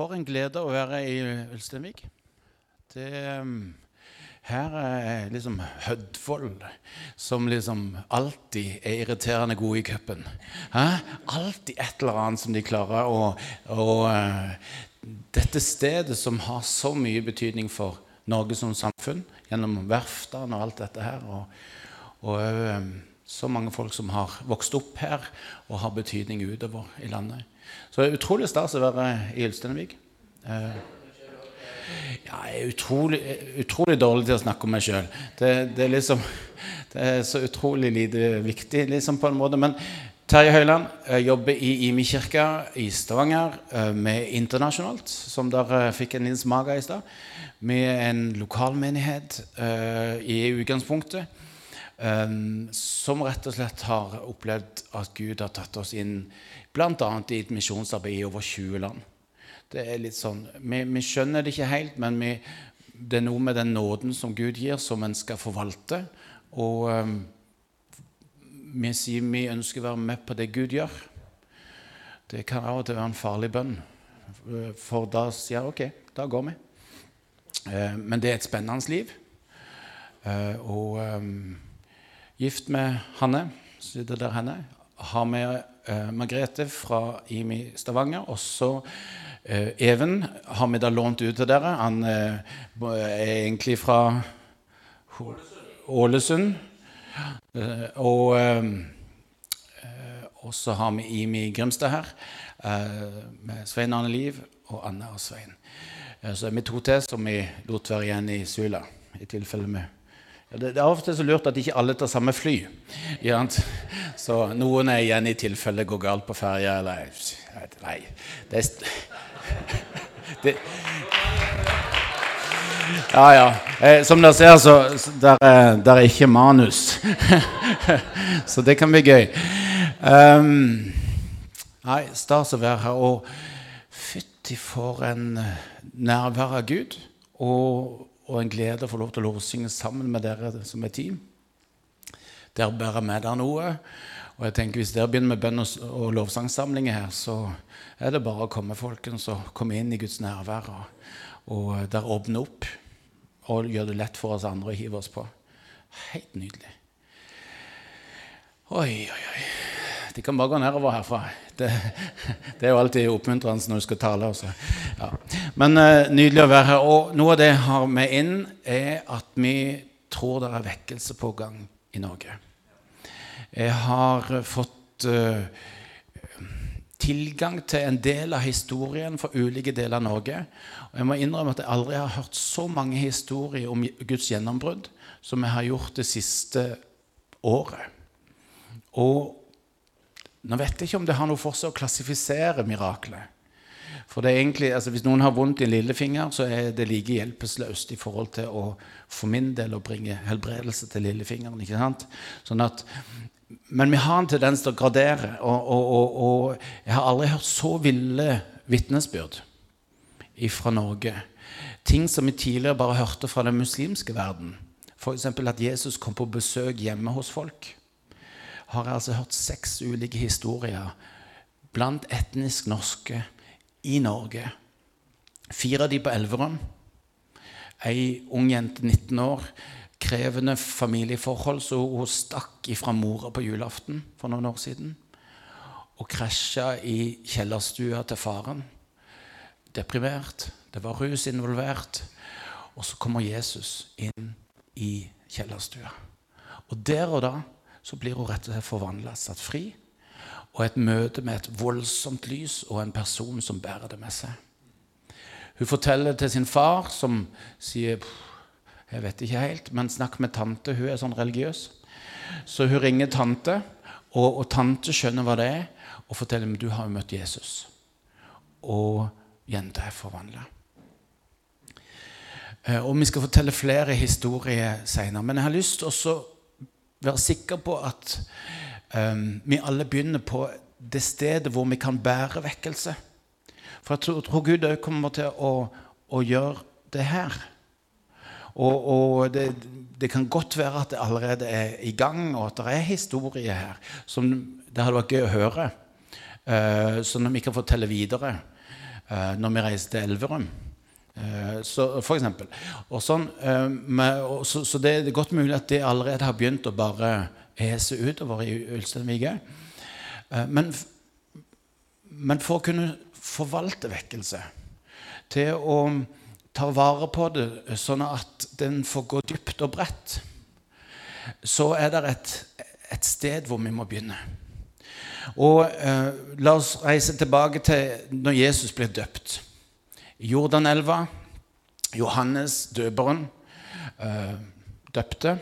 For en glede å være i Ulsteinvik. Det, um, her er liksom Hødvold, som liksom alltid er irriterende god i cupen. Alltid et eller annet som de klarer å og, uh, Dette stedet som har så mye betydning for Norge som samfunn, gjennom verftene og alt dette her. Og, og um, så mange folk som har vokst opp her og har betydning utover i landet. Så det er utrolig stas å være i Ulsteinvik. Uh, ja, jeg er utrolig, utrolig, dårlig til å snakke om meg sjøl. Det, det, liksom, det er så utrolig lite viktig liksom på en måte. Men Terje Høiland jobber i Imi kirke i Stavanger eh, med internasjonalt, som dere fikk en liten smak av i stad. Med en lokalmenighet i utgangspunktet. Um, som rett og slett har opplevd at Gud har tatt oss inn bl.a. i et misjonsarbeid i over 20 land. Det er litt sånn, Vi, vi skjønner det ikke helt, men vi, det er noe med den nåden som Gud gir, som en skal forvalte. Og um, vi sier vi ønsker å være med på det Gud gjør. Det kan av og til være en farlig bønn, for da sier jeg OK, da går vi. Uh, men det er et spennende liv. Uh, og um, gift med Hanne, sitter der henne, har med eh, Margrethe fra IMI Stavanger. og så Eh, Even har vi da lånt ut til dere. Han eh, er egentlig fra Ålesund. Eh, og, og så har vi Imi Grimstad her, med Svein Arne Liv og Anne og Svein. Så er vi to til som vi lot være igjen i Sula. i tilfelle vi det, det, er av og til så lurt at ikke alle tar samme fly. Så noen er igjen i tilfelle går galt på ferja. Nei, det er, det, ja, ja. Eh, som dere ser, så der er, er ikke manus. så det kan bli gøy. Um, nei, stas å være her. Og fytti for en nærvær av Gud. Og, og, en glede å få lov til å lovsynge sammen med dere som er team. Dere bærer med dere noe. Og jeg tenker Hvis dere begynner med bønn og, lovsangsamlinger her, så er det bare å komme folkens, og komme inn i Guds nærvær. Og, og der åpne opp og gjøre det lett for oss andre å hive oss på. Helt nydelig. Oi, oi, oi. De kan bare gå nedover herfra. Det, det er jo alltid oppmuntrende når du skal tale. Også. Ja. Men uh, nydelig å være her. Og noe av det jeg har med inn, er at vi tror det er vekkelse på gang i Norge. Jeg har fått uh, tilgang til en del av historien for ulike deler av Norge. Og jeg må innrømme at jeg aldri har hørt så mange historier om Guds gjennombrudd som jeg har gjort det siste året. Og nå vet jeg ikke om det har noe for seg å klassifisere miraklet. For det er egentlig, altså Hvis noen har vondt i lillefinger, så er det like hjelpeløst i forhold til å for min del å bringe helbredelse til lillefingeren. ikke sant? Sånn at men vi har en tendens til å gradere. Og, og, og, og, jeg har aldri hørt så ville vitnesbyrd fra Norge. Ting som vi tidligere bare hørte fra den muslimske verden. F.eks. at Jesus kom på besøk hjemme hos folk. Har jeg altså hørt seks ulike historier blant etnisk norske i Norge. Fire av de på Elverum. Ei ung jente 19 år krevende familieforhold, så hun stakk ifra mora på julaften for noen år siden. Og krasja i kjellerstua til faren. Deprimert. Det var rus involvert. Og så kommer Jesus inn i kjellerstua. Og der og da så blir hun rett og slett forvandla, satt fri. Og et møte med et voldsomt lys og en person som bærer det med seg. Hun forteller til sin far, som sier jeg vet ikke helt, men snakk med tante. Hun er sånn religiøs. Så hun ringer tante, og, og tante skjønner hva det er, og forteller at du har møtt Jesus. Og jenta er forvandla. Eh, og vi skal fortelle flere historier seinere. Men jeg har lyst til å være sikker på at um, vi alle begynner på det stedet hvor vi kan bære vekkelse. For jeg tror, tror Gud òg kommer til å, å gjøre det her. Og, og det, det, kan godt være at det allerede er i gang, og at det er historier her som det hadde vært gøy å høre. Uh, som vi kan fortelle videre. uh, når vi reiser til Elverum. Eh, så, for eksempel. Og sånn, eh, og så, så, det er godt mulig at det allerede har begynt å bare hese utover i Ulsteinvike. Eh, men, men for å kunne forvalte vekkelse, til å ta vare på det sånn at den får gå dypt og bredt, så er det et, et sted hvor vi må begynne. Og eh, La oss reise tilbake til når Jesus ble døpt. Jordanelva. Johannes døperen eh, døpte.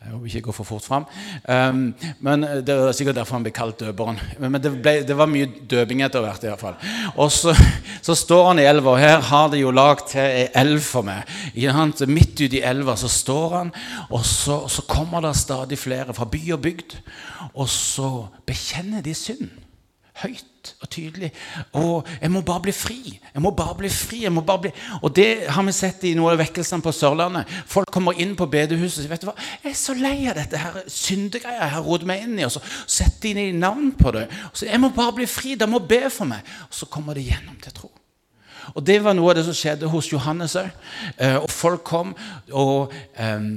Jeg håper ikke jeg går for fort fram. Um, men Det er sikkert derfor han ble kalt døperen. Men det, ble, det var mye døping etter hvert. i hvert fall. Og så, så står han i elva, og her har de jo lagd til ei elv for meg. Midt ute i elva så står han, og så, så kommer det stadig flere fra by og bygd. Og så bekjenner de synd høyt og tydelig. Og jeg må bare bli fri. Jeg må bare bli fri. jeg må bare bli... Og det har vi sett i noen av vekkelsene på Sørlandet. Folk kommer inn på bedehuset og sier vet du hva, jeg er så lei av dette her syndegreia jeg har rodd meg inn i. Og så setter de navn på det. Og så, jeg må bare bli fri. De må be for meg. Og så kommer de gjennom til tro. Og Det var noe av det som skjedde hos Johannes òg. Eh, og folk kom, og én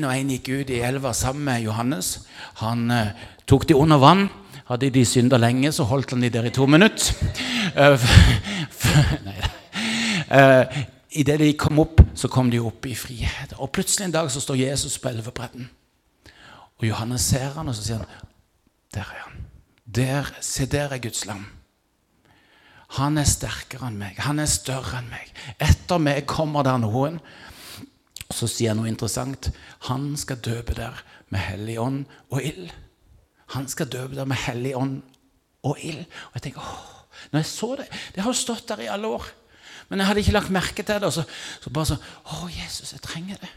um, og én gikk ut i elva sammen med Johannes. Han uh, tok de under vann. Hadde de synda lenge, så holdt han de der i to minutter. Nei uh, Idet de kom opp, så kom de opp i frihet. Og plutselig en dag så står Jesus på elvebredden. Og Johannes ser han, og så sier han, 'Der er han. Der, se, der er Guds lam.' Han er sterkere enn meg. Han er større enn meg. Etter meg kommer der noen. Så sier han noe interessant. Han skal døpe der med Hellig ånd og ild. Han skal døpe deg med hellig ånd og ild. Og jeg tenker, åh, når jeg så det Det har jo stått der i alle år. Men jeg hadde ikke lagt merke til det. Så, så bare så Å, Jesus, jeg trenger det.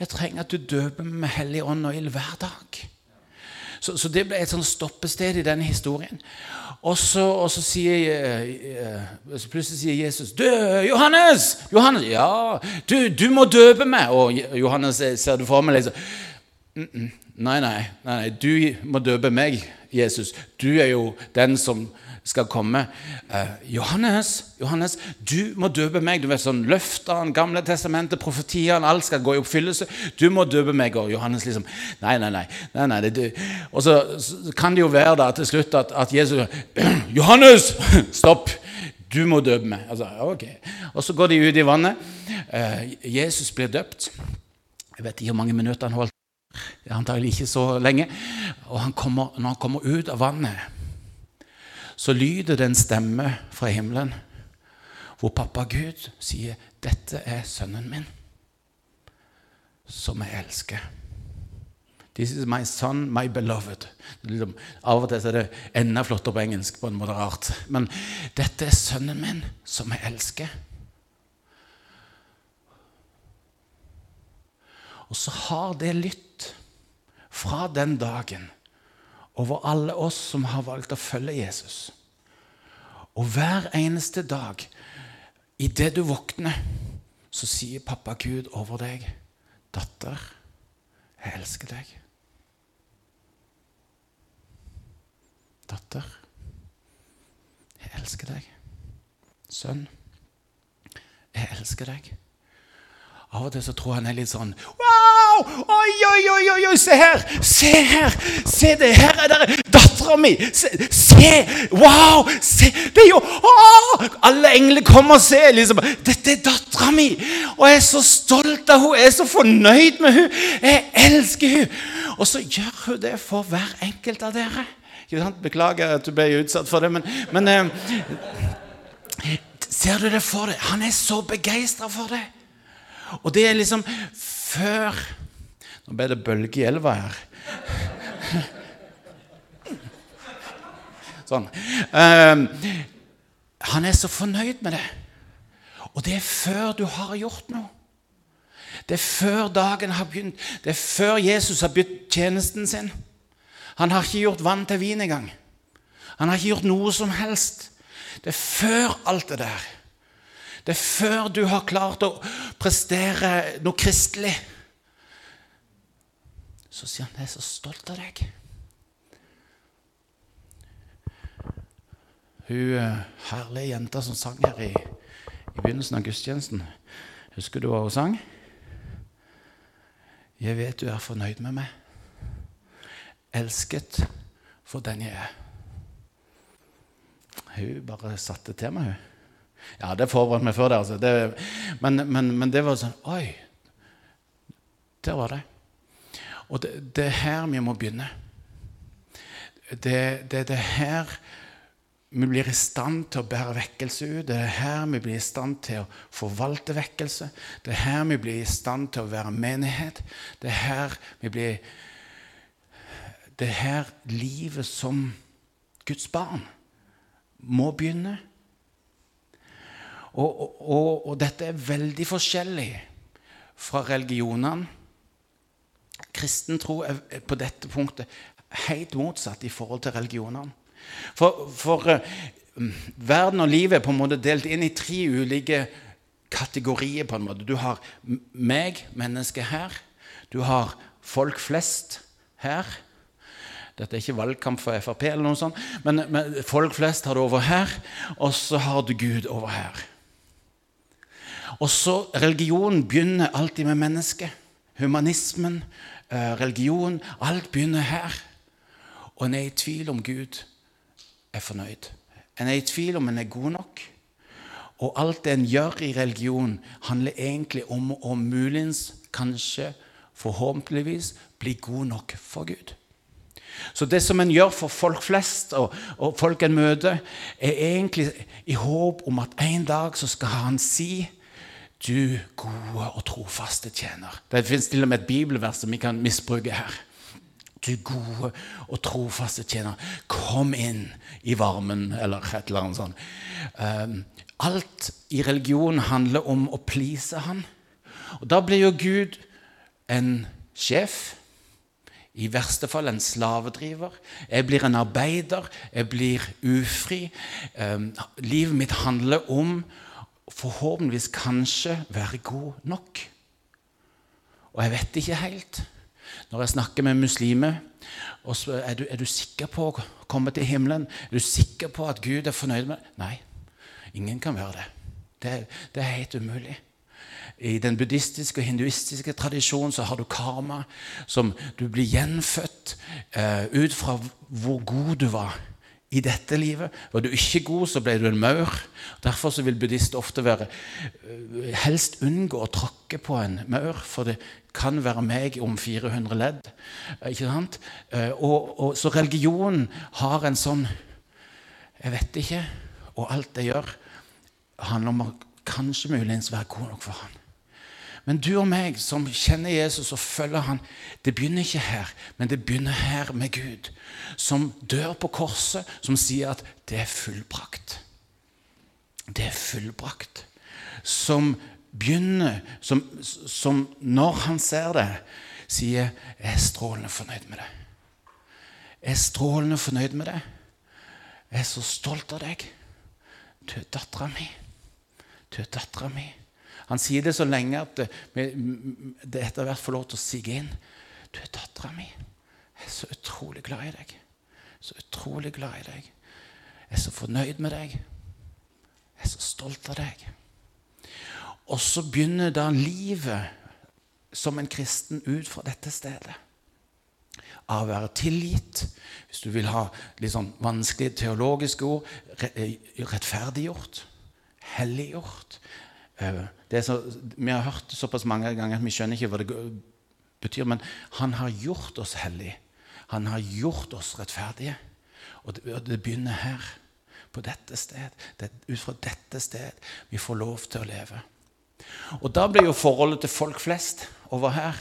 Jeg trenger at du døper meg med hellig ånd og ild hver dag. Så, så, det ble et sånn stoppested i denne historien. Og så, og så sier uh, så plutselig sier Jesus Dø, Johannes! Johannes, Ja, du, du må døpe meg! Og Johannes ser du for meg liksom mm -mm. Nei, nei, nei, du må døpe meg, Jesus. Du er jo den som skal komme. Eh, Johannes, Johannes, du må døpe meg. Du vet sånn Løftene, Gamle testamentet, profetiene, alt skal gå i oppfyllelse. Du må døpe meg. Og Johannes liksom Nei, nei, nei. nei, nei det, og så, så, kan det jo være da til slutt at, at Jesus Johannes! Stopp! Du må døpe meg. Altså, ok. Og så går de ut i vannet. Eh, Jesus blir døpt. Jeg vet ikke hvor mange minutter han holdt Antagelig ikke så lenge. Og han kommer, når han kommer ut av vannet, så lyder det en stemme fra himmelen hvor pappa Gud sier, 'Dette er sønnen min, som jeg elsker'. This is my son, my beloved. Liksom, av og til er det enda flottere på engelsk. på en måte rart. Men dette er sønnen min, som jeg elsker. Og så har det lytt fra den dagen over alle oss som har valgt å følge Jesus. Og hver eneste dag, idet du våkner, så sier pappa Gud over deg, 'Datter, jeg elsker deg.' Datter, jeg elsker deg. Sønn, jeg elsker deg. Av og til så tror han er litt sånn Wow! Oi, oi, oi, oi, oi, se her! Se her! Se det! Her er det dattera mi! Se, se! Wow! Se! Det er jo Åh! Alle engler kommer og ser. liksom, Dette er dattera mi! Og jeg er så stolt av henne. Jeg er så fornøyd med henne. Jeg elsker henne. Og så gjør hun det for hver enkelt av dere. Beklager at du ble utsatt for det, men, men eh, Ser du det for deg? Han er så begeistra for det. Og det er liksom før Nå ble det bølge i elva her. Sånn. Um, han er så fornøyd med det. Og det er før du har gjort noe. Det er før dagen har begynt. Det er før Jesus har begynt tjenesten sin. Han har ikke gjort vann til vin engang. Han har ikke gjort noe som helst. Det er før alt det der. Det er før du har klart å prestere noe kristelig. Så sier han jeg er så stolt av deg. Hun eh, herlige jenta som sang her i, i begynnelsen av gudstjenesten. Husker du hva hun sang? Jeg vet du er fornøyd med meg. Elsket for den jeg er. Hun bare satte til meg, hun. Ja, det forberedte meg før det. Altså. det men, men, men, det var sånn Oi! Der var det. Og det, er her vi må begynne. Det det, det her vi blir i stand til å bære vekkelse ut. Det er her vi blir i stand til å forvalte vekkelse. Det er her vi blir i stand til å være menighet. Det er her vi blir Det er her livet som Guds barn må begynne. Og, og, og, dette er veldig forskjellig fra religionene. Kristen tro er på dette punktet helt motsatt i forhold til religionene. For, for uh, verden og livet er på en måte delt inn i tre ulike kategorier. på en måte. Du har meg, mennesket her. Du har folk flest her. Dette er ikke valgkamp for Frp, eller noe sånt, men, men folk flest har det over her. Og så har du Gud over her. Og så religion begynner alltid med mennesket. Humanismen, uh, religion Alt begynner her. Og en er i tvil om Gud er fornøyd. En er i tvil om en er god nok. Og alt det en gjør i religion, handler egentlig om å muligens, kanskje, forhåpentligvis bli god nok for Gud. Så det som en gjør for folk flest, og, og folk en møter, er egentlig i håp om at en dag så skal han si du gode og trofaste tjener. Det fins til og med et bibelvers som vi kan misbruke her. Du gode og trofaste tjener, kom inn i varmen, eller et eller annet sånt. Um, alt i religion handler om å please Han. Og Da blir jo Gud en sjef. I verste fall en slavedriver. Jeg blir en arbeider. Jeg blir ufri. Um, livet mitt handler om forhåpentligvis kanskje være god nok. Og jeg vet ikke helt. Når jeg snakker med muslimer, og så er du, er du sikker på å komme til himmelen? Er du sikker på at Gud er fornøyd med deg? Nei, ingen kan være det. Det, det er helt umulig. I den buddhistiske og hinduistiske tradisjonen så har du karma, som du blir gjenfødt uh, ut fra hvor god du var i dette livet. Var du ikke god, så ble du en maur. Derfor vil buddhister ofte være, eh, helst unngå å tråkke på en maur, for det kan være meg om 400 ledd. Ikke sant? Eh, og, og, så religionen har en sånn Jeg vet ikke. Og alt det gjør, handler om å kanskje muligens være god nok for han. Men du og meg som kjenner Jesus og følger han, det begynner ikke her, men det begynner her med Gud, som dør på korset, som sier at det er fullbrakt. Det er fullbrakt. Som begynner, som, som når han ser det, sier 'Jeg er strålende fornøyd med det'. Jeg er strålende fornøyd med det. Jeg er så stolt av deg. Du er dattera mi. Du er dattera mi. Han sier det så lenge at det, det etter hvert får lov til å sige inn. Du er dattera mi. Jeg er så utrolig glad i deg. Så utrolig glad i deg. Jeg er så fornøyd med deg. Jeg er så stolt av deg. Og så begynner da livet som en kristen ut fra dette stedet. Av å være tilgitt, hvis du vil ha litt sånn vanskelige teologiske ord, rettferdiggjort, helliggjort, Eh, så, vi har hørt det såpass mange ganger at vi skjønner ikke hva det betyr. Men han har gjort oss hellige. Han har gjort oss rettferdige. Og det, og det begynner her. På dette sted. Det ut fra dette sted vi får lov til å leve. Og da blir jo forholdet til folk flest over her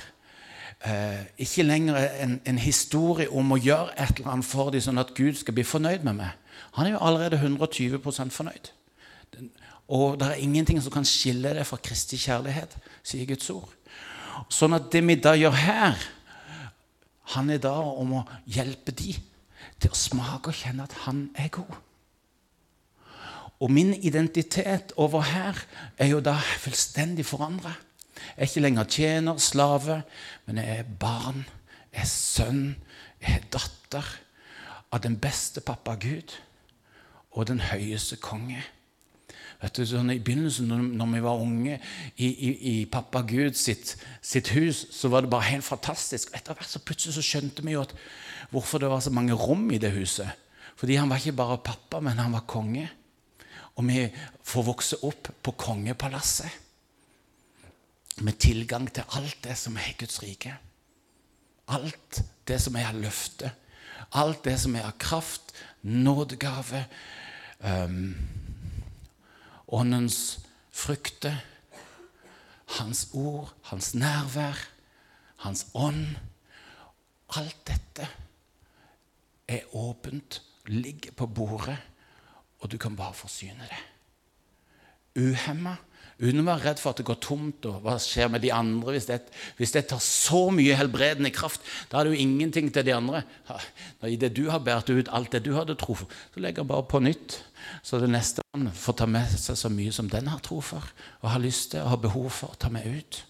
eh, ikke lenger en, en, historie om å gjøre et eller annet for dem, sånn at Gud skal bli fornøyd med meg. Han er jo allerede 120% fornøyd. Og det er ingenting som kan skille det fra Kristi kjærlighet, sier Guds ord. Sånn at det vi da gjør her, han er da om å hjelpe de til å smake og kjenne at han er god. Og min identitet over her er jo da fullstendig forandra. Jeg er ikke lenger tjener, slave, men jeg er barn, jeg er sønn, jeg er datter av den beste pappa Gud. og den høyeste konge. Du, sånn I begynnelsen, når vi var unge, i, i, i pappa Gud sitt, sitt, hus, så var det bare helt fantastisk. Etter hvert så plutselig så skjønte vi jo at hvorfor det var så mange rom i det huset. Fordi han var ikke bare pappa, men han var konge. Og vi får vokse opp på kongepalasset. Med tilgang til alt det som er Guds rike. Alt det som er av løfte. Alt det som er av kraft, nådegave. Um, Åndens frukter, Hans ord, Hans nærvær, Hans ånd. Alt dette er åpent, ligger på bordet, og du kan bare forsyne det. Uhemma Uten å være redd for at det går tomt, og hva skjer med de andre hvis det, hvis det tar så mye helbredende kraft? Da er det jo ingenting til de andre. I det du har båret ut alt det du hadde tro for, så legger bare på nytt. Så det neste man får ta med seg så mye som den har tro for, og har lyst til og har behov for å ta med ut.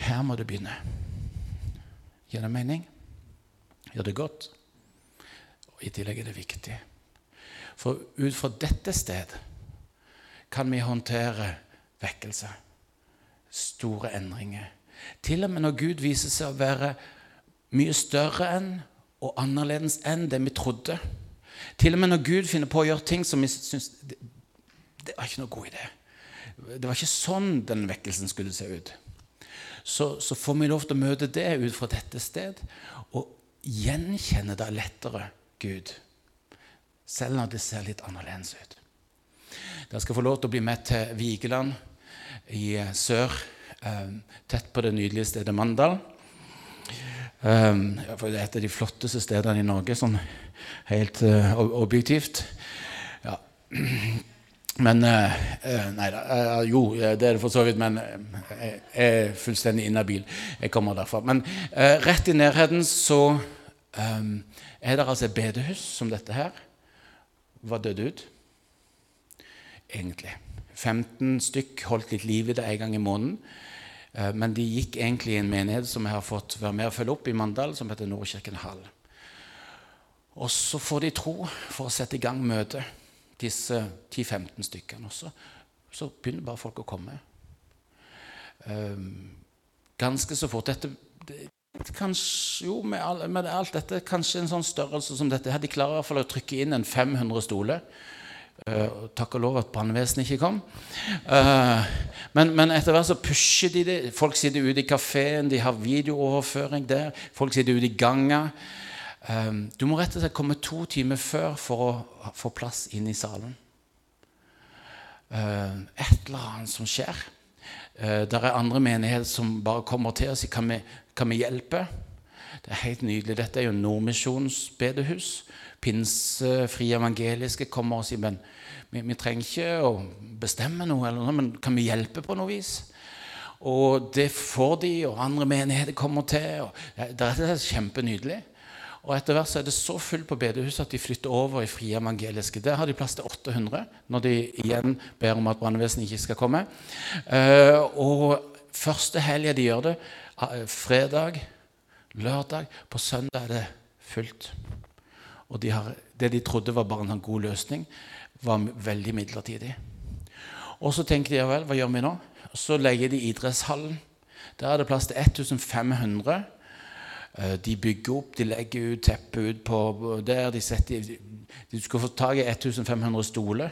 Her må det begynne. Gir det mening? Gjør det godt? Og I tillegg er det viktig. For ut fra dette stedet kan vi håndtere vekkelse. Store endringer. Til og med når Gud viser seg å være mye større enn og annerledes enn det vi trodde. Til og med når Gud finner på å gjøre ting som vi syns det, det var ikke noe god idé. Det var ikke sånn den vekkelsen skulle se ut. Så, så får vi lov til å møte det ut fra dette sted og gjenkjenne det lettere Gud. Selv når det ser litt annerledes ut. Dere skal få lov til å bli med til Vigeland i eh, sør, eh, tett på det nydelige stedet Mandal. For det er et av de flotteste stedene i Norge, sånn helt objektivt. Ja. Men Nei da. Jo, det er det for så vidt, men jeg er fullstendig inhabil. Jeg kommer derfra. Men rett i nærheten så er det altså et bedehus som dette her. Var dødd ut egentlig. 15 stykk holdt litt liv i det en gang i måneden. Eh, men de gikk egentlig i en menighet som jeg har fått være med og følge opp i Mandal, som heter Nordkirken Hall. Og så får de tro for å sette i gang møtet, disse 10-15 stykkene. også. så, begynner bare folk å komme. Um, ganske så fort. Dette, kanskje, jo, med, alt dette, kanskje en sånn størrelse som dette. her. De klarer i hvert fall å trykke inn en 500 stoler. Uh, takk og lov at brannvesenet ikke kom. Uh, men, men, etter hvert så pusher de det. Folk sitter ute i kafeen, de har videooverføring der. Folk sitter ute i ganga. Uh, du må rett og slett komme to timer før for å få plass inn i salen. Et eller annet som skjer. Uh, der er andre menigheter som bare kommer til og sier kan kan vi hjelpe. Det er helt nydelig. Dette er jo Nordmisjonens bedehus pinsefrie evangeliske kommer og sier men vi, vi, trenger ikke å bestemme noe, eller noe, men kan vi hjelpe på noe vis? Og det får de, og andre menigheter kommer til. og Det er kjempenydelig. Og etter hvert så er det så fullt på bedehuset at de flytter over i frie evangeliske. Der har de plass til 800 når de igjen ber om at brannvesenet ikke skal komme. Uh, og første helga de gjør det, uh, fredag, lørdag, på søndag er det fullt. Og de har, det de trodde var bare en god løsning, var veldig midlertidig. Og så tenker de ja vel, hva gjør vi nå? Så legger de idrettshallen. Der er det plass til 1500. Eh, de bygger opp, de legger ut teppe ut på der. De, setter, de skal få tak i 1500 stoler.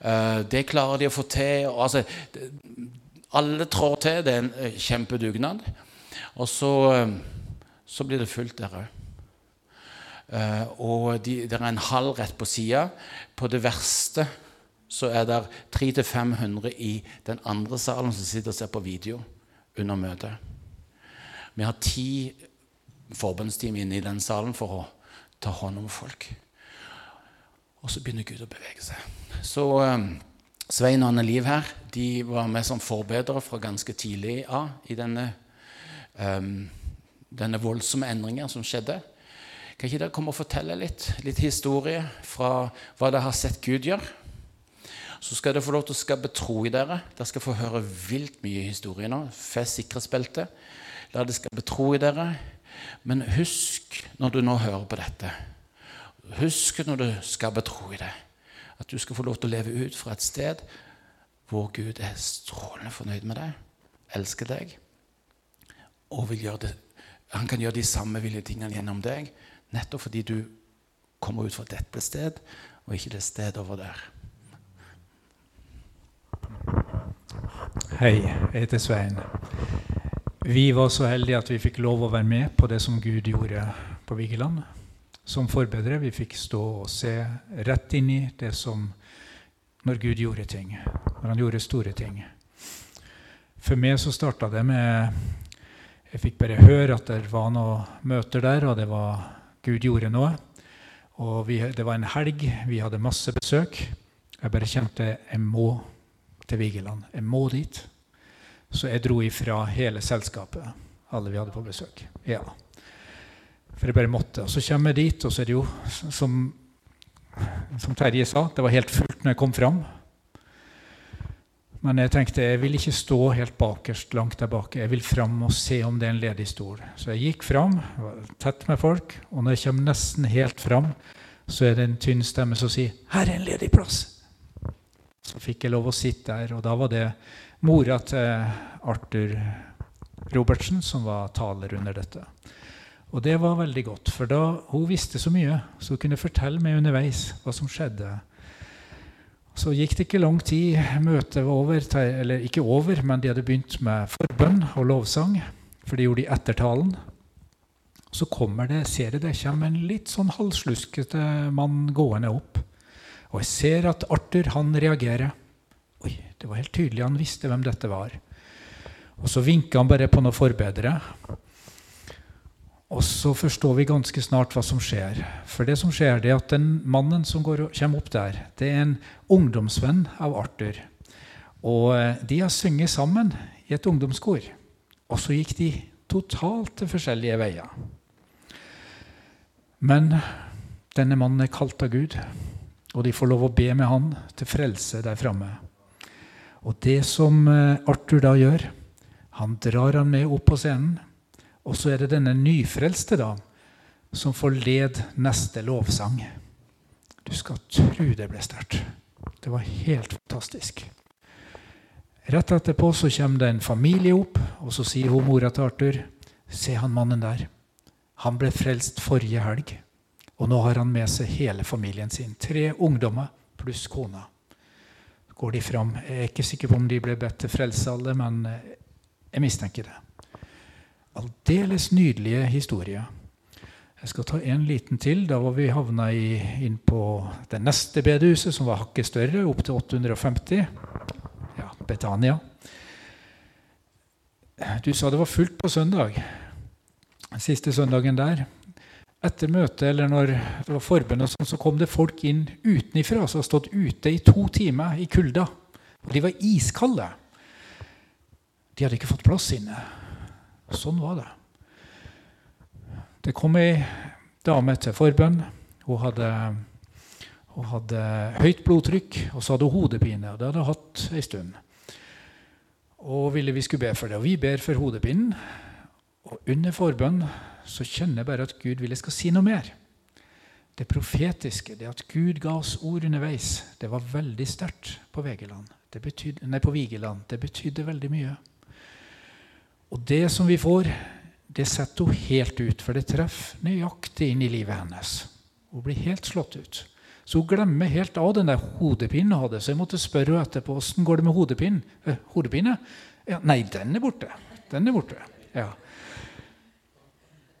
Eh, det klarer de å få til. Altså, alle trår til. Det er en eh, kjempedugnad. Og så, så blir det fullt der òg. Uh, og de, det er en halv rett på sida. På det verste så er det 300-500 i den andre salen som sitter og ser på video under møtet. Vi har ti forbundsteam inne i den salen for å ta hånd om folk. Og så begynner Gud å bevege seg. Så um, Svein og Anne Liv her de var med som forbedere fra ganske tidlig av i denne, um, denne voldsomme endringen som skjedde. Kan ikke dere komme og fortelle litt, litt historie fra hva dere har sett Gud gjøre? Så skal dere få lov til å skape tro i dere. Dere skal få høre vilt mye historie nå. Fest sikkerhetsbeltet. La det skal betro i dere. Men husk når du nå hører på dette husk når du skal betro i det, at du skal få lov til å leve ut fra et sted hvor Gud er strålende fornøyd med deg, elsker deg, og vil gjøre det, han kan gjøre de samme ville tingene gjennom deg, nettopp fordi du kommer ut fra dette sted, og ikke det stedet over der. Hei, jeg heter Svein. Vi var så heldige at vi fikk lov å være med på det som Gud gjorde på Vigeland. Som forbedrer, Vi fikk stå og se rett inn i det som Når Gud gjorde ting. Når han gjorde store ting. For meg så starta det med Jeg fikk bare høre at det var noen møter der, og det var Gud gjorde noe. Og vi, det var en helg. Vi hadde masse besøk. Jeg bare kjente jeg må til Vigeland. Jeg må dit. Så jeg dro ifra hele selskapet, alle vi hadde på besøk. Ja. For jeg bare måtte. Og så kommer jeg dit, og så er det jo, som, som Terje sa, det var helt fullt når jeg kom fram. Men jeg tenkte jeg vil ikke stå helt bakerst, langt der bak. Jeg vil fram og se om det er en ledig stol. Så jeg gikk fram, var tett med folk, og når jeg kommer nesten helt fram, så er det en tynn stemme som sier 'Her er en ledig plass'. Så fikk jeg lov å sitte der, og da var det mora til Arthur Robertsen som var taler under dette. Og det var veldig godt, for da hun visste så mye, så hun kunne fortelle meg underveis hva som skjedde. Så gikk det ikke lang tid. Møtet var over. Eller ikke over, men de hadde begynt med forbønn og lovsang. For det gjorde de etter talen. Så kommer det, ser jeg det kommer en litt sånn halvsluskete mann gående opp. Og jeg ser at Arthur han reagerer. Oi, Det var helt tydelig han visste hvem dette var. Og så vinker han bare på noen forbedere. Og så forstår vi ganske snart hva som skjer. For det som skjer, det er at den mannen som går, kommer opp der, det er en ungdomsvenn av Arthur. Og eh, de har sunget sammen i et ungdomskor. Og så gikk de totalt til forskjellige veier. Men denne mannen er kalt av Gud, og de får lov å be med han til frelse der framme. Og det som eh, Arthur da gjør, han drar han med opp på scenen. Og så er det denne nyfrelste da, som får led neste lovsang. Du skal tro det ble sterkt. Det var helt fantastisk. Rett etterpå så kommer det en familie opp, og så sier hun mora til Arthur Se han mannen der. Han ble frelst forrige helg. Og nå har han med seg hele familien sin. Tre ungdommer pluss kona. Går de fram. Jeg er ikke sikker på om de ble bedt til frelse alle, men jeg mistenker det aldeles nydelige historier. Jeg skal ta en liten til. Da var vi havna inn på det neste bedehuset, som var hakket større, opp til 850. Ja, Betania. Du sa det var fullt på søndag. Siste søndagen der. Etter møtet eller når det var forbund, sånn, så kom det folk inn utenifra som hadde stått ute i to timer i kulda. De var iskalde. De hadde ikke fått plass inne. Sånn var det. Det kom ei dame til forbønn. Hun hadde, hun hadde høyt blodtrykk, og så hadde hun hodepine. og Det hadde hun hatt ei stund. Og ville vi skulle be for det. Og vi ber for hodepinen. Og under forbønn så kjenner jeg bare at Gud vil jeg skal si noe mer. Det profetiske, det at Gud ga oss ord underveis, det var veldig sterkt på, Vigeland. Nei, på Vigeland. Det betydde veldig mye. Og det som vi får, det setter hun helt ut, for det treffer nøyaktig inn i livet hennes. Hun blir helt slått ut. Så hun glemmer helt av den der hodepinen hun hadde. Så jeg måtte spørre henne etterpå åssen går det med hodepinen. Eh, hodepine? Ja, nei, den er borte. Den er borte. Ja.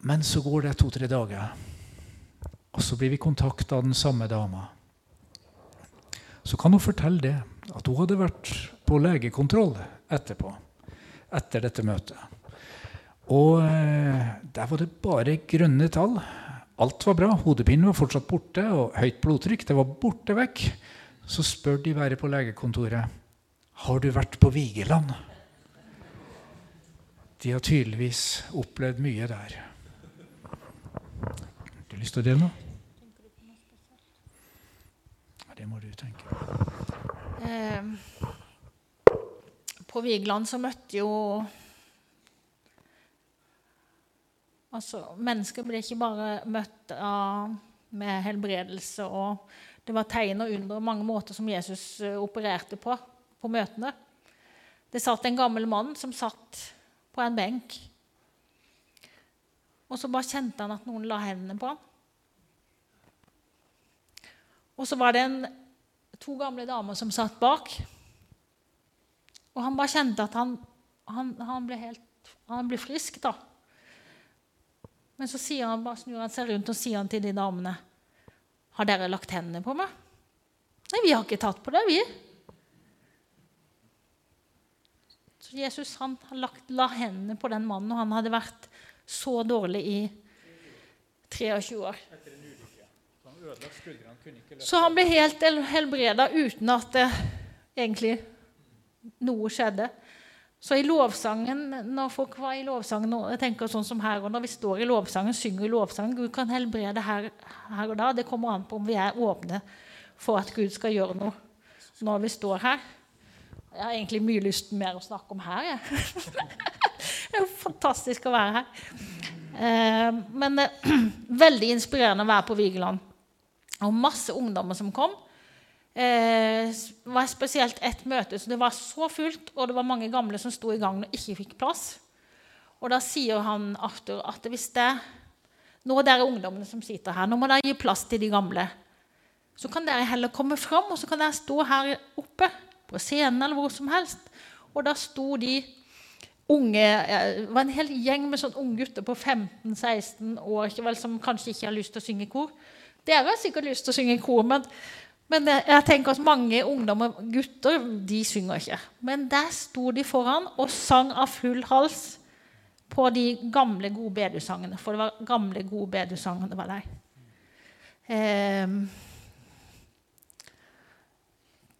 Men så går det to-tre dager, og så blir vi kontakta av den samme dama. Så kan hun fortelle det, at hun hadde vært på legekontroll etterpå etter dette møtet. Og eh, der var det bare grønne tall. Alt var bra. Hodepinen var fortsatt borte, og høyt blodtrykk det var borte vekk. Så spør de være på legekontoret har du vært på Vigeland. De har tydeligvis opplevd mye der. Har du lyst til å dele noe? Det må du tenke. Eh, på Vigeland så møtte jo Altså, mennesker ble ikke bare møtt av med helbredelse. Og det var tegn og under mange måter som Jesus eh, opererte på på møtene. Det satt en gammel mann som satt på en benk. Og så bare kjente han at noen la hendene på ham. Og så var det en, to gamle damer som satt bak. Og han bare kjente at han, han, han ble helt han ble frisk, da. Men så han, bare snur han seg rundt og sier han til de damene Har dere lagt hendene på meg? Nei, vi har ikke tatt på det, vi. Så Jesus han lagt, la hendene på den mannen, og han hadde vært så dårlig i 23 år. Så han ble helt helbreda uten at det egentlig noe skjedde. Så i lovsangen, når folk var i lovsangen, jeg tenker sånn som her, og når vi står i lovsangen, synger i lovsangen Gud kan helbrede her, her, og da. Det kommer an på om vi er åpne for at Gud skal gjøre noe når vi står her. Jeg har egentlig mye lyst mer å snakke om her. Jeg. det er jo fantastisk å være her. Eh, men eh, veldig inspirerende å være på Vigeland. Og masse ungdommer som kom eh, var spesielt ett møte. så Det var så fullt, og det var mange gamle som sto i gang og ikke fikk plass. Og da sier han Arthur at hvis det Nå dere ungdommene som sitter her, nå må dere gi plass til de gamle. Så kan dere heller komme fram, og så kan dere stå her oppe på scenen eller hvor som helst. Og da sto de unge Det var en hel gjeng med sånne unge gutter på 15-16 år vel, som kanskje ikke har lyst til å synge kor. Dere har sikkert lyst til å synge kor, men men jeg tenker at mange ungdommer, gutter, de synger ikke. Men der sto de foran og sang av full hals på de gamle, gode bedusangene. For det var gamle, gode bedusangene det var der. Eh,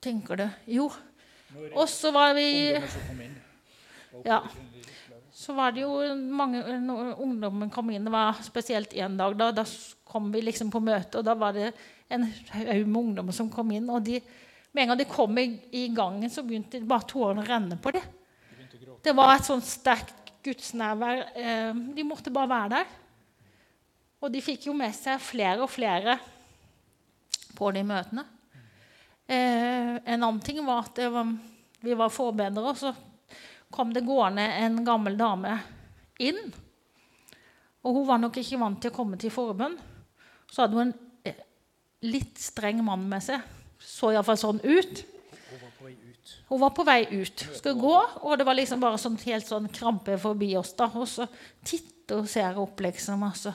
tenker du Jo. Og så var vi Ja. Så var det jo mange Ungdommen kom inn. Det var spesielt én dag. Da, da kom vi liksom på møte, og da var det en haug med ungdommer som kom inn. og de, Med en gang de kom i, i gangen, så begynte bare tårene å renne på dem. Det var et sånt sterkt gudsnærvær. Eh, de måtte bare være der. Og de fikk jo med seg flere og flere på de møtene. Eh, en annen ting var at var, vi var forbedrere, og så kom det gående en gammel dame inn. Og hun var nok ikke vant til å komme til forbønn. Så hadde hun en litt streng mann med seg. Så iallfall sånn ut. Hun var på vei ut. Hun var på vei ut. Skal gå, og det var liksom bare sånn helt sånn krampe forbi oss. da, Og så titter og ser opp, liksom, og så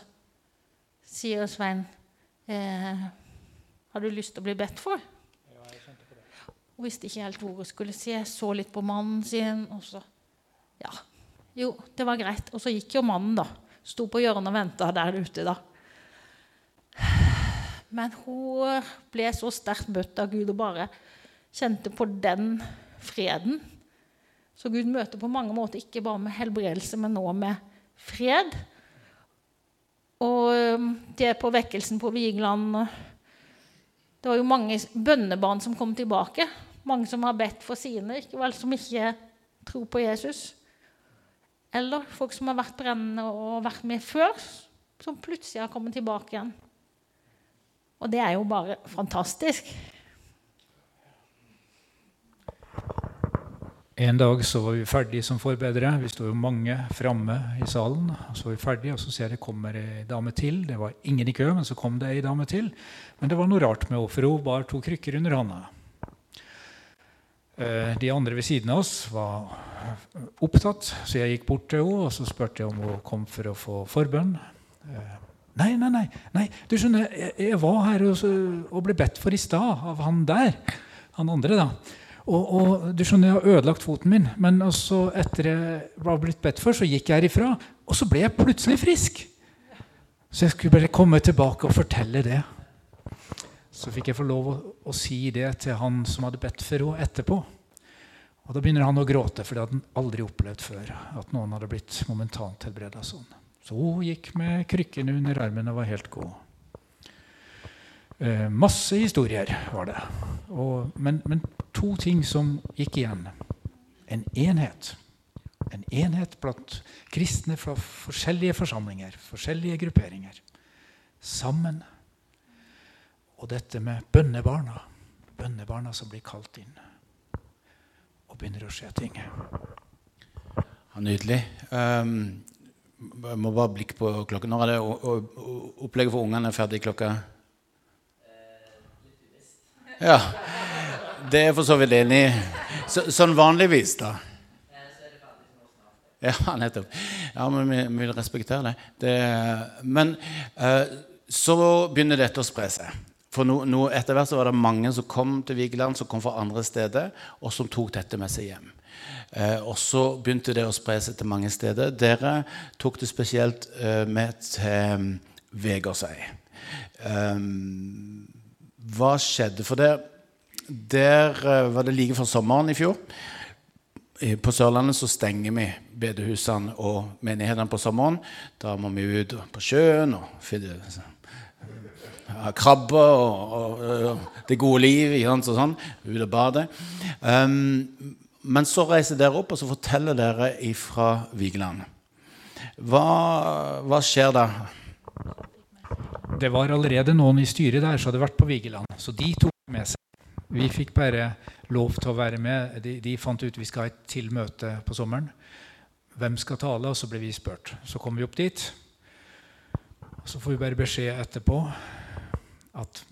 sier Svein eh, Har du lyst til å bli bedt for? Ja, jeg kjente på Hun visste ikke helt hvor hun skulle se. Så litt på mannen sin, og så Ja. Jo, det var greit. Og så gikk jo mannen, da. Sto på hjørnet og venta der ute, da. Men hun ble så sterkt møtt av Gud og bare kjente på den freden. Så Gud møter på mange måter ikke bare med helbredelse, men nå med fred. Og det på vekkelsen på Vigeland Det var jo mange bønnebarn som kom tilbake. Mange som har bedt for sine, ikke vel, som ikke tror på Jesus. Eller folk som har vært brennende og vært med før, som plutselig har kommet tilbake igjen. Og det er jo bare fantastisk. En dag så var vi ferdige som forbedere. Vi sto jo mange framme i salen. Så var vi ferdige, og så ser jeg det kommer ei dame til. Det var ingen i kø, men så kom det ei dame til. Men det var noe rart med henne, for hun bare to krykker under hånda. Eh, de andre ved siden av oss var opptatt, så jeg gikk bort til henne og så spurte jeg om hun kom for å få forbønn. Eh, Nei, nei, nei. nei. Du skjønner, jeg, jeg var her og, og, ble bedt for i stad av han der. Han andre, da. Og, og, du skjønner, Jeg har ødelagt foten min, men også etter jeg var blitt bedt for, så gikk jeg herifra. Og så ble jeg plutselig frisk. Så jeg skulle bare komme tilbake og fortelle det. Så fikk jeg få lov å, å si det til han som hadde bedt for henne etterpå. Og Da begynner han å gråte, for det hadde han aldri opplevd før. At noen hadde blitt momentant helbreda sånn. Så hun gikk med krykkene under armen og var helt god. Eh, masse historier var det. Og, men, men, to ting som gikk igjen. En enhet. En enhet blant kristne fra forskjellige forsamlinger, forskjellige grupperinger. Sammen. Og dette med bønnebarna. Bønnebarna som blir kalt inn. Og begynner å skje ting. Ja, nydelig. Um, jeg må bare blikke på klokken. Når er det opplegget for ungene er ferdig klokka? Ja. Det er jeg for så vidt enig i. Så, sånn vanligvis, da? Ja, nettopp. Ja, men vi, vi vil respektere det. det men uh, så begynner dette å spre seg. For no, no, etter hvert så var det mange som kom til Vigeland, som kom fra andre steder, og som tok dette med seg hjem. Eh, og så begynte det å spre seg til mange steder. Dere tok det spesielt eh, med til um, Vegårshei. Eh, hva skjedde? For det, der eh, var det like før sommeren i fjor. På Sørlandet så stenger vi bedehusene og menighetene på sommeren. Da må vi ut på sjøen og finne ja, krabber og, og, og det gode liv ikke sant, sånn. Ut og bade. Um, men så reiser dere opp og så forteller dere ifra Vigeland. Hva, hva skjer da? Det var allerede noen i styret der som hadde vært på Vigeland, så de tok med seg. Vi fikk bare lov til å være med. De, de fant ut vi skal ha et til møte på sommeren. Hvem skal tale? Og så ble vi spurt. Så kom vi opp dit. Så får vi bare beskjed etterpå at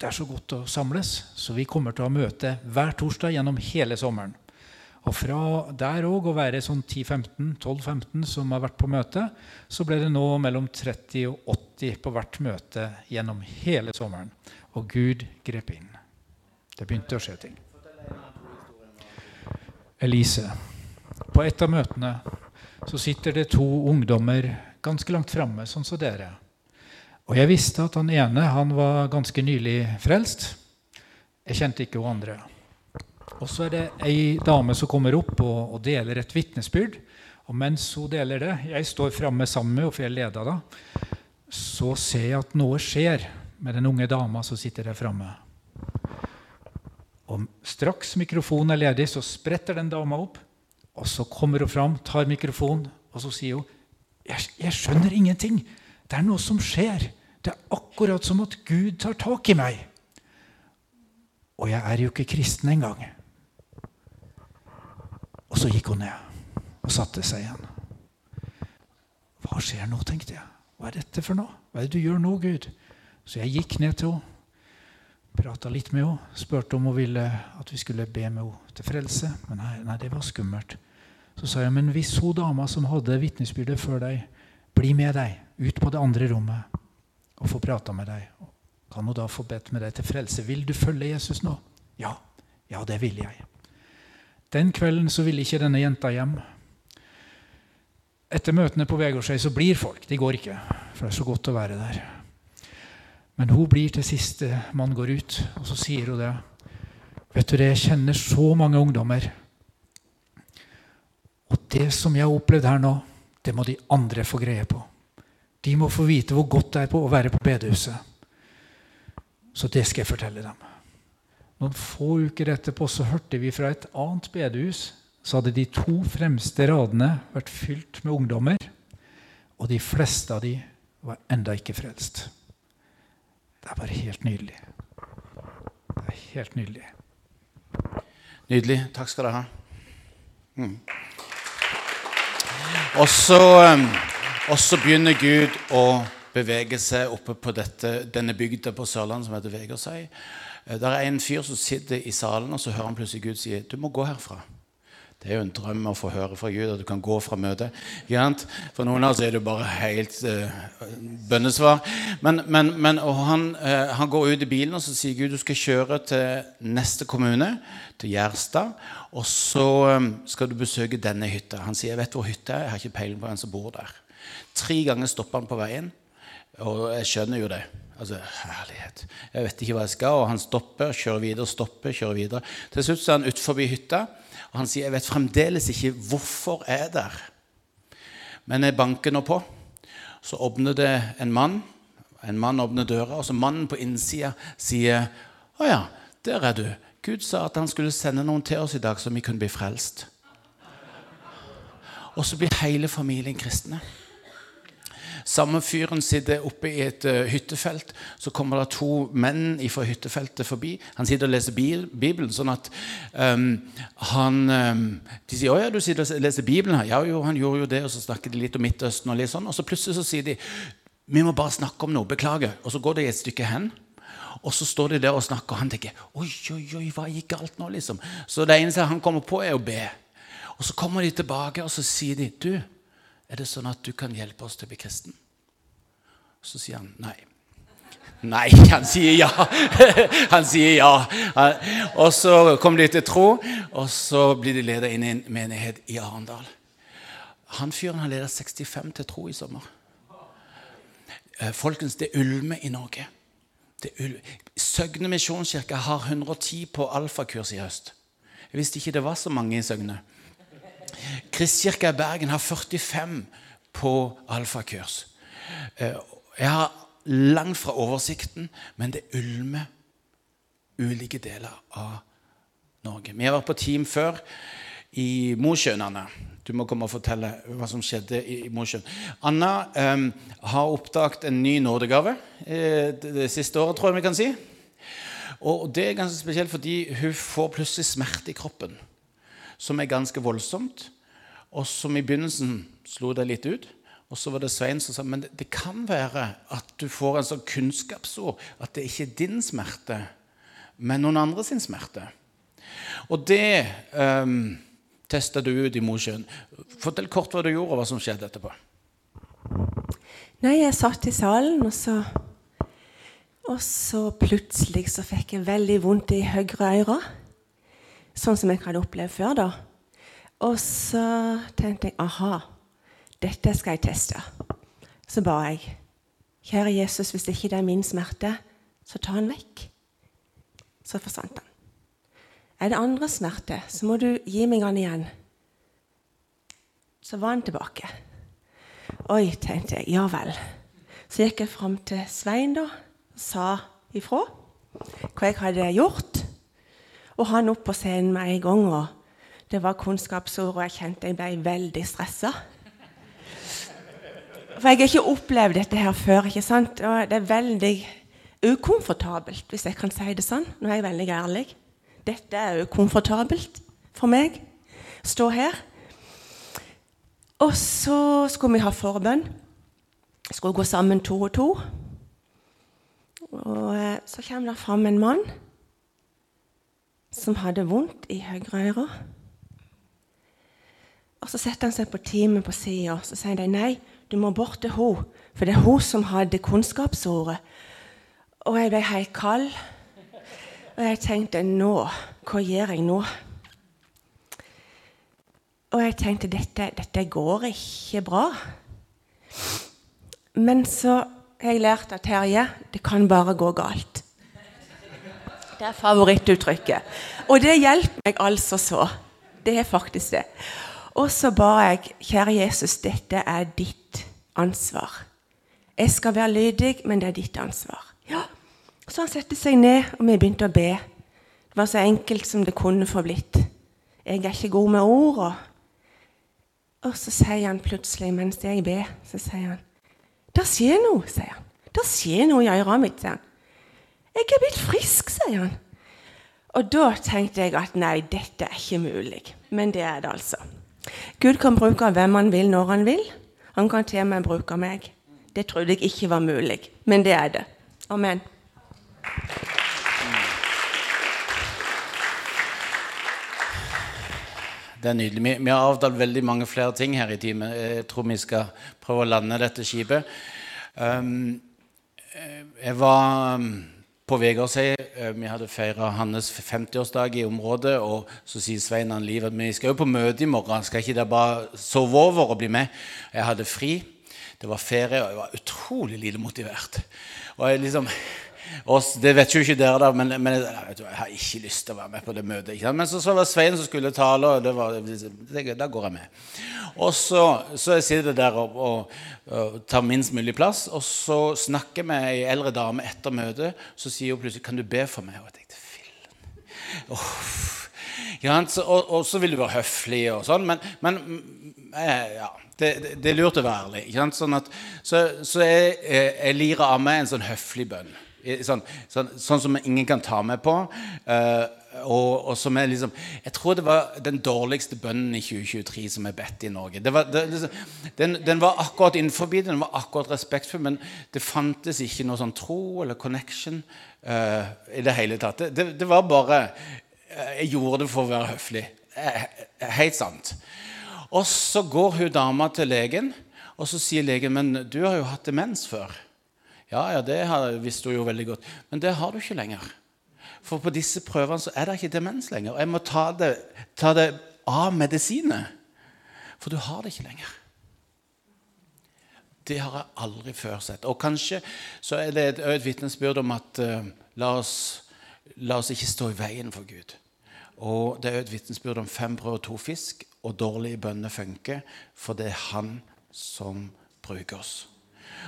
det er så godt å samles, så vi kommer til å ha møte hver torsdag gjennom hele sommeren. Og fra der òg å være sånn 10-15, 12-15 som har vært på møte, så ble det nå mellom 30 og 80 på hvert møte gjennom hele sommeren. Og Gud grep inn. Det begynte å skje ting. Elise. På et av møtene så sitter det to ungdommer ganske langt framme, sånn som dere. Og jeg visste at han ene han var ganske nylig frelst. Jeg kjente ikke hun andre. Og så er det ei dame som kommer opp og, og deler et vitnesbyrd. Og mens hun deler det, jeg står framme sammen med henne, for jeg leder da, så ser jeg at noe skjer med den unge dama som sitter der framme. Og straks mikrofonen er ledig, så spretter den dama opp. Og så kommer hun fram, tar mikrofonen, og så sier hun jeg, jeg skjønner ingenting. Det er noe som skjer. Det er akkurat som at Gud tar tak i meg. Og jeg er jo ikke kristen engang. Og så gikk hun ned og satte seg igjen. Hva skjer nå, tenkte jeg. Hva er dette for noe? Hva er det du gjør nå, Gud? Så jeg gikk ned til henne, prata litt med henne, spurte om hun ville at vi skulle be med henne til frelse. Men nei, nei, det var skummelt. Så sa jeg, men hvis hun dama som hadde vitnesbyrdet før deg, blir med deg ut på det andre rommet og få prata med deg, kan hun da få bedt med deg til frelse? Vil du følge Jesus nå? Ja. Ja, det vil jeg. Den kvelden så ville ikke denne jenta hjem. Etter møtene på Vegårshei så blir folk. De går ikke, for det er så godt å være der. Men hun blir til siste man går ut, og så sier hun det. Vet du det, jeg kjenner så mange ungdommer. Og det som jeg har opplevd her nå, det må de andre få greie på. De må få vite hvor godt det er på å være på bedehuset. Så det skal jeg fortelle dem. Noen få uker etterpå så hørte vi fra et annet bedehus så hadde de to fremste radene vært fylt med ungdommer, og de fleste av de var enda ikke frelst. Det er bare helt nydelig. Det er helt nydelig. Nydelig. Takk skal dere ha. Mm. Og så, um, og så begynner Gud å bevege seg oppe på dette, denne bygda på Sørlandet som heter Vegårshei. Eh, Der er en fyr som sitter i salen, og så hører han plutselig Gud si du må gå herfra. Det er jo en drøm å få høre fra Gud at du kan gå fra møtet. For noen av oss er det bare helt uh, bønnesvar. Men, men, men han, uh, han går ut i bilen og så sier Gud du skal kjøre til neste kommune, til Gjerstad. Og så um, skal du besøke denne hytta. Han sier jeg vet hvor hytta er, jeg har ikke peiling på hvem som bor der. Tre ganger stopper han på veien, og jeg skjønner jo det. Altså, herlighet. Jeg vet ikke hva jeg skal, og han stopper, kjører videre, stopper, kjører videre. Til slutt er han utenfor hytta, og han sier jeg vet fremdeles ikke hvorfor jeg er der. Men jeg banker nå på. Så åpner det en mann. En mann åpner døra, og så mannen på innsida sier å ja, der er du. Gud sa at han skulle sende noen til oss i dag, så vi kunne bli frelst. Og så blir hele familien kristne. Samme fyren sitter oppe i et uh, hyttefelt. Så kommer det to menn fra hyttefeltet forbi. Han sitter og leser Bibelen. sånn at um, han um, De sier 'Å ja, du sitter og leser Bibelen her.' Ja, jo, han gjorde jo det. Og så snakker de litt om Midtøsten. Og litt sånn. Og så plutselig så sier de 'Vi må bare snakke om noe. Beklager.' Og så går de et stykke hen. Og så står de der og snakker, og han tenker 'Oi, oi, oi, hva gikk galt nå?' liksom. Så det eneste han kommer på, er å be. Og så kommer de tilbake, og så sier de 'Du, er det sånn at du kan hjelpe oss til å bli kristen?' Så sier han nei. Nei, han sier ja. Han sier ja. Og så kommer de til tro, og så blir de leder inn i en menighet i Arendal. Han fyren har ledet 65 til tro i sommer. Eh, folkens, det ulmer i Norge. Søgne misjonskirke har 110 på alfakurs i høst. Jeg visste ikke det var så mange i Søgne. Kristkirka i Bergen har 45 på alfakurs. Eh, jeg har langt fra oversikten, men det ulmer ulike deler av Norge. Vi har vært på team før i Mosjøen, Du må komme og fortelle hva som skjedde i Mosjøen. Anna um, har oppdaget en ny nådegave eh, det, det siste året, tror jeg vi kan si. Og det er ganske spesielt fordi hun får plutselig smerte i kroppen som er ganske voldsomt, og som i begynnelsen slo det litt ut. Og så var det Svein som sa men det, det kan være at du får en sånn kunnskapsord at det ikke er din smerte, men noen andre sin smerte. Og det um, testa du ut i Mosjøen. Fortell kort hva du gjorde, og hva som skjedde etterpå. Nei, jeg satt i salen, og så, og så plutselig så fikk jeg veldig vondt i høyre øre. Sånn som jeg hadde opplevd før. da. Og så tenkte jeg aha, dette skal jeg teste. Så ba jeg Kjære Jesus, hvis ikke det er min smerte, så ta den vekk. Så forsvant den. Er det andre smerte, så må du gi meg den igjen. Så var han tilbake. Oi, tenkte jeg. Ja vel. Så gikk jeg fram til Svein da, og sa ifra hva jeg hadde gjort. Og han opp på scenen med en gang. og Det var kunnskapsord, og jeg kjente jeg ble veldig stressa. For jeg har ikke opplevd dette her før. ikke sant? Og det er veldig ukomfortabelt, hvis jeg kan si det sånn. Nå er jeg veldig ærlig. Dette er ukomfortabelt for meg. Stå her. Og så skulle vi ha forbønn. Skulle gå sammen to og to. Og eh, så kommer det fram en mann som hadde vondt i høyre øre. Og Så setter han seg på teamet på sida og så sier de, nei, du må bort til henne. For det er hun som hadde kunnskapsordet. Og jeg ble helt kald. Og jeg tenkte nå Hva gjør jeg nå? Og jeg tenkte dette, dette går ikke bra. Men så har jeg lært av Terje det kan bare gå galt. Det er favorittuttrykket. Og det hjelper meg altså så. Det er faktisk det. Og så ba jeg, kjære Jesus, dette er ditt ansvar. Jeg skal være lydig, men det er ditt ansvar. Ja. Så han satte seg ned, og vi begynte å be. Det var så enkelt som det kunne få blitt. Jeg er ikke god med ord. Og, og så sier han plutselig, mens jeg ber, så sier han Det skjer noe, sier han. Det skjer noe i øret mitt, sier han. 'Jeg er blitt frisk', sier han. Og da tenkte jeg at nei, dette er ikke mulig. Men det er det altså. Gud kan bruke hvem han vil, når han vil. Han kan til og med bruke meg. Det trodde jeg ikke var mulig, men det er det. Amen. Det er nydelig. Vi, har avtalt veldig mange flere ting her i timen. Jeg tror vi skal prøve å lande dette skipet. Um, jeg var um, på Vegårshei. Eh, vi hadde feira hans 50-årsdag i området. Og så sier Svein han Liv at vi skal jo på møte i morgen. Skal ikke dere bare sove over og bli med? Jeg hadde fri. Det var ferie, og jeg var utrolig lite motivert. Og jeg liksom oss, det vet jo ikke dere, da, men, men jeg, jeg, har ikke lyst til å være med på det møtet. Men så, så var Svein som skulle tale, og det var, da går jeg med. Og så, så jeg sitter der og, og, og, tar minst mulig plass, og så snakker jeg med ei eldre dame etter møtet. Så sier hun plutselig 'Kan du be for meg?' Og jeg tenkte fillen. Ja, og, og, så vil du være høflig, og sånn, men, men eh, ja, det, det, er lurt å være ærlig. Sånn at, så, så jeg, jeg lirer av meg en sånn høflig bønn. Sånn, sånn, sånn, som ingen kan ta meg på. Uh, og, og, som er liksom Jeg tror det var den dårligste bønnen i 2023 som er bedt i Norge. Var, det, liksom, den, den, var akkurat innenfor den var akkurat respektfull, men det fantes ikke noe sånn tro eller connection uh, i det hele tatt. Det, det var bare uh, Jeg gjorde det for å være høflig. helt sant. Og så går hun dama til legen, og så sier legen men du har jo hatt demens før. Ja, ja, det visste hun jo veldig godt. Men det har du ikke lenger. For på disse prøvene så er det ikke demens lenger. Og Jeg må ta det, ta det av medisinet. For du har det ikke lenger. Det har jeg aldri før sett. Og kanskje så er det et, et vitnesbyrd om at uh, la, oss, la, oss, ikke stå i veien for Gud. Og det er et vitnesbyrd om fem brød og to fisk, og dårlige bønner funker, for det er Han som bruker oss.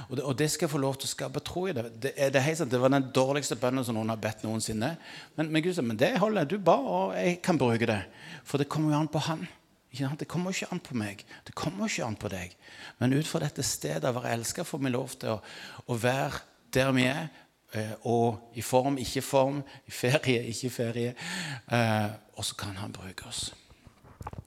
Og det, og det, skal få lov til å skape tro i det. Det, det, sant, det var den dårligste bønnen som noen har bedt noensinne. Men, men Gud sa men det holder. Du ba, og jeg kan bruke det. For det kommer jo an på Han. Det kommer ikke an på meg. Det kommer ikke an på deg. Men ut fra dette stedet å være elska får vi lov til å, å være der vi er. Eh, og i form, ikke form. I ferie, ikke ferie. Eh, og så kan Han bruke oss.